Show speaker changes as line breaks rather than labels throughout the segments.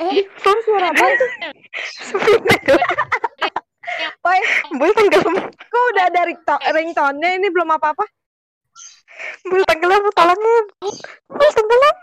Eh, suara suara apa tuh?
Woi,
Bul tenggelam.
kok udah ada ringto- ringtone ini belum apa-apa?
Bul tenggelam tolongnya. Bul tenggelam.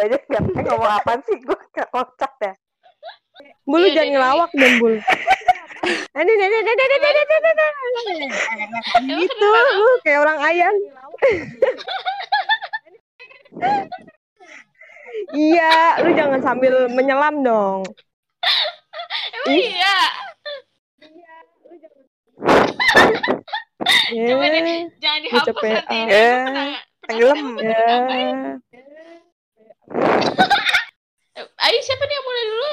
Gue aja nggak tahu ngomong apa sih. Gue gak kocak ya.
Bul lu
Iya,
jangan
iya,
ngelawak dong, Bul. Ini ini ini ini ini ini ini Gitu, lu kayak orang ayan. Iya, lu jangan sambil menyelam dong.
Emang iya.
Eh,
jangan
Lucu
dihapus nanti.
Ya, tenggelam.
ketemu
ya.
temen ngapain?
Eh,
Ayo siapa nih yang mulai dulu?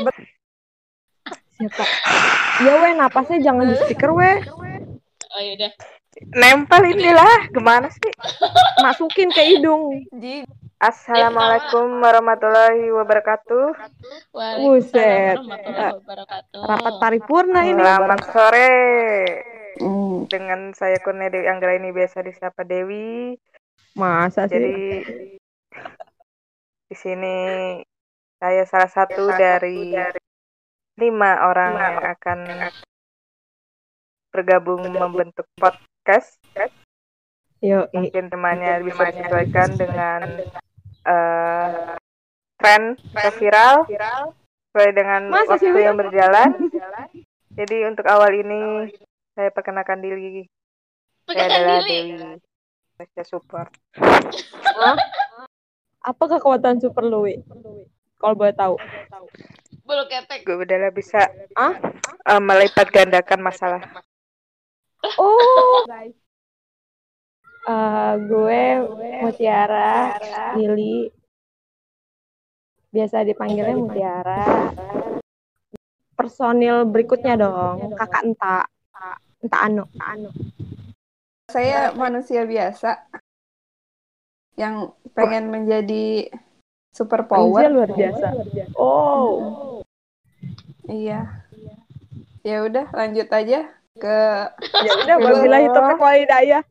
Siapa? Ya weh, napasnya jangan di speaker weh.
Oh yaudah.
Nempel inilah. Gimana sih?
Masukin ke hidung.
Assalamualaikum warahmatullahi wabarakatuh.
Waalaikumsalam
Buset.
warahmatullahi wabarakatuh.
Rapat paripurna ini.
Selamat sore.
Hmm,
Dengan saya Kurnia Dewi Anggra ini biasa disapa Dewi.
Masa sih?
Jadi di sini saya salah satu dari lima orang yang akan bergabung membentuk podcast.
Yo,
Mungkin temannya bisa disesuaikan dengan eh, tren atau viral sesuai dengan
Masa
waktu yang berjalan. Jadi untuk awal ini saya perkenalkan diri. Saya
Perkenalkan
adalah
diri.
Dewi. Saya support.
apa kekuatan super lu, Wi? Kalau boleh tahu.
Bulu ketek.
Gue udah bisa
Ah?
eh, melipat gandakan masalah.
Oh. Eh, gue Mutiara Lili. Biasa dipanggilnya Mutiara. Personil berikutnya dong, Kakak Enta. Enta Anu. Anu.
Saya manusia biasa yang pengen menjadi super
Anjir
power.
luar biasa. Oh.
Iya. Ya udah, lanjut aja ke
Ya udah, wabillahi taufiq wal hidayah.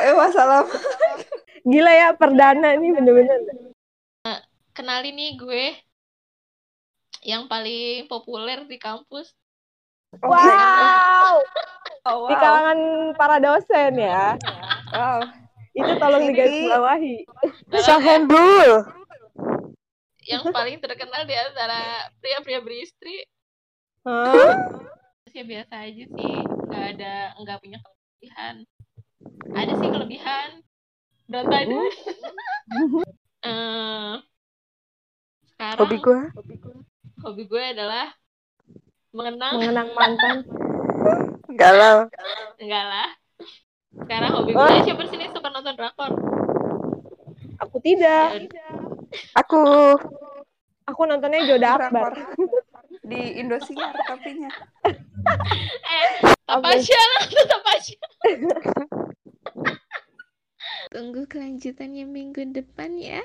eh, masalah.
Gila ya perdana nih bener-bener.
Kenalin nih gue yang paling populer di kampus.
Wow.
Oh,
Di kalangan para dosen ya.
Wow.
Itu tolong digaris bawahi.
Sahendul.
Yang paling terkenal di antara pria-pria beristri.
Hah?
Ya biasa aja sih. Nggak ada, nggak punya kelebihan. Ada sih kelebihan. Berat badan. Eh, sekarang
Hobi gue.
hobi gue adalah mengenang
Mengenang mantan.
Galau.
enggak lah sekarang hobi gue siapa sih nih suka nonton drakor
Aku tidak.
Aku
Aku nontonnya Joda Akbar.
Di Indosiar tapinya.
eh Tapasya nonton Tapasya tunggu kelanjutannya minggu depan ya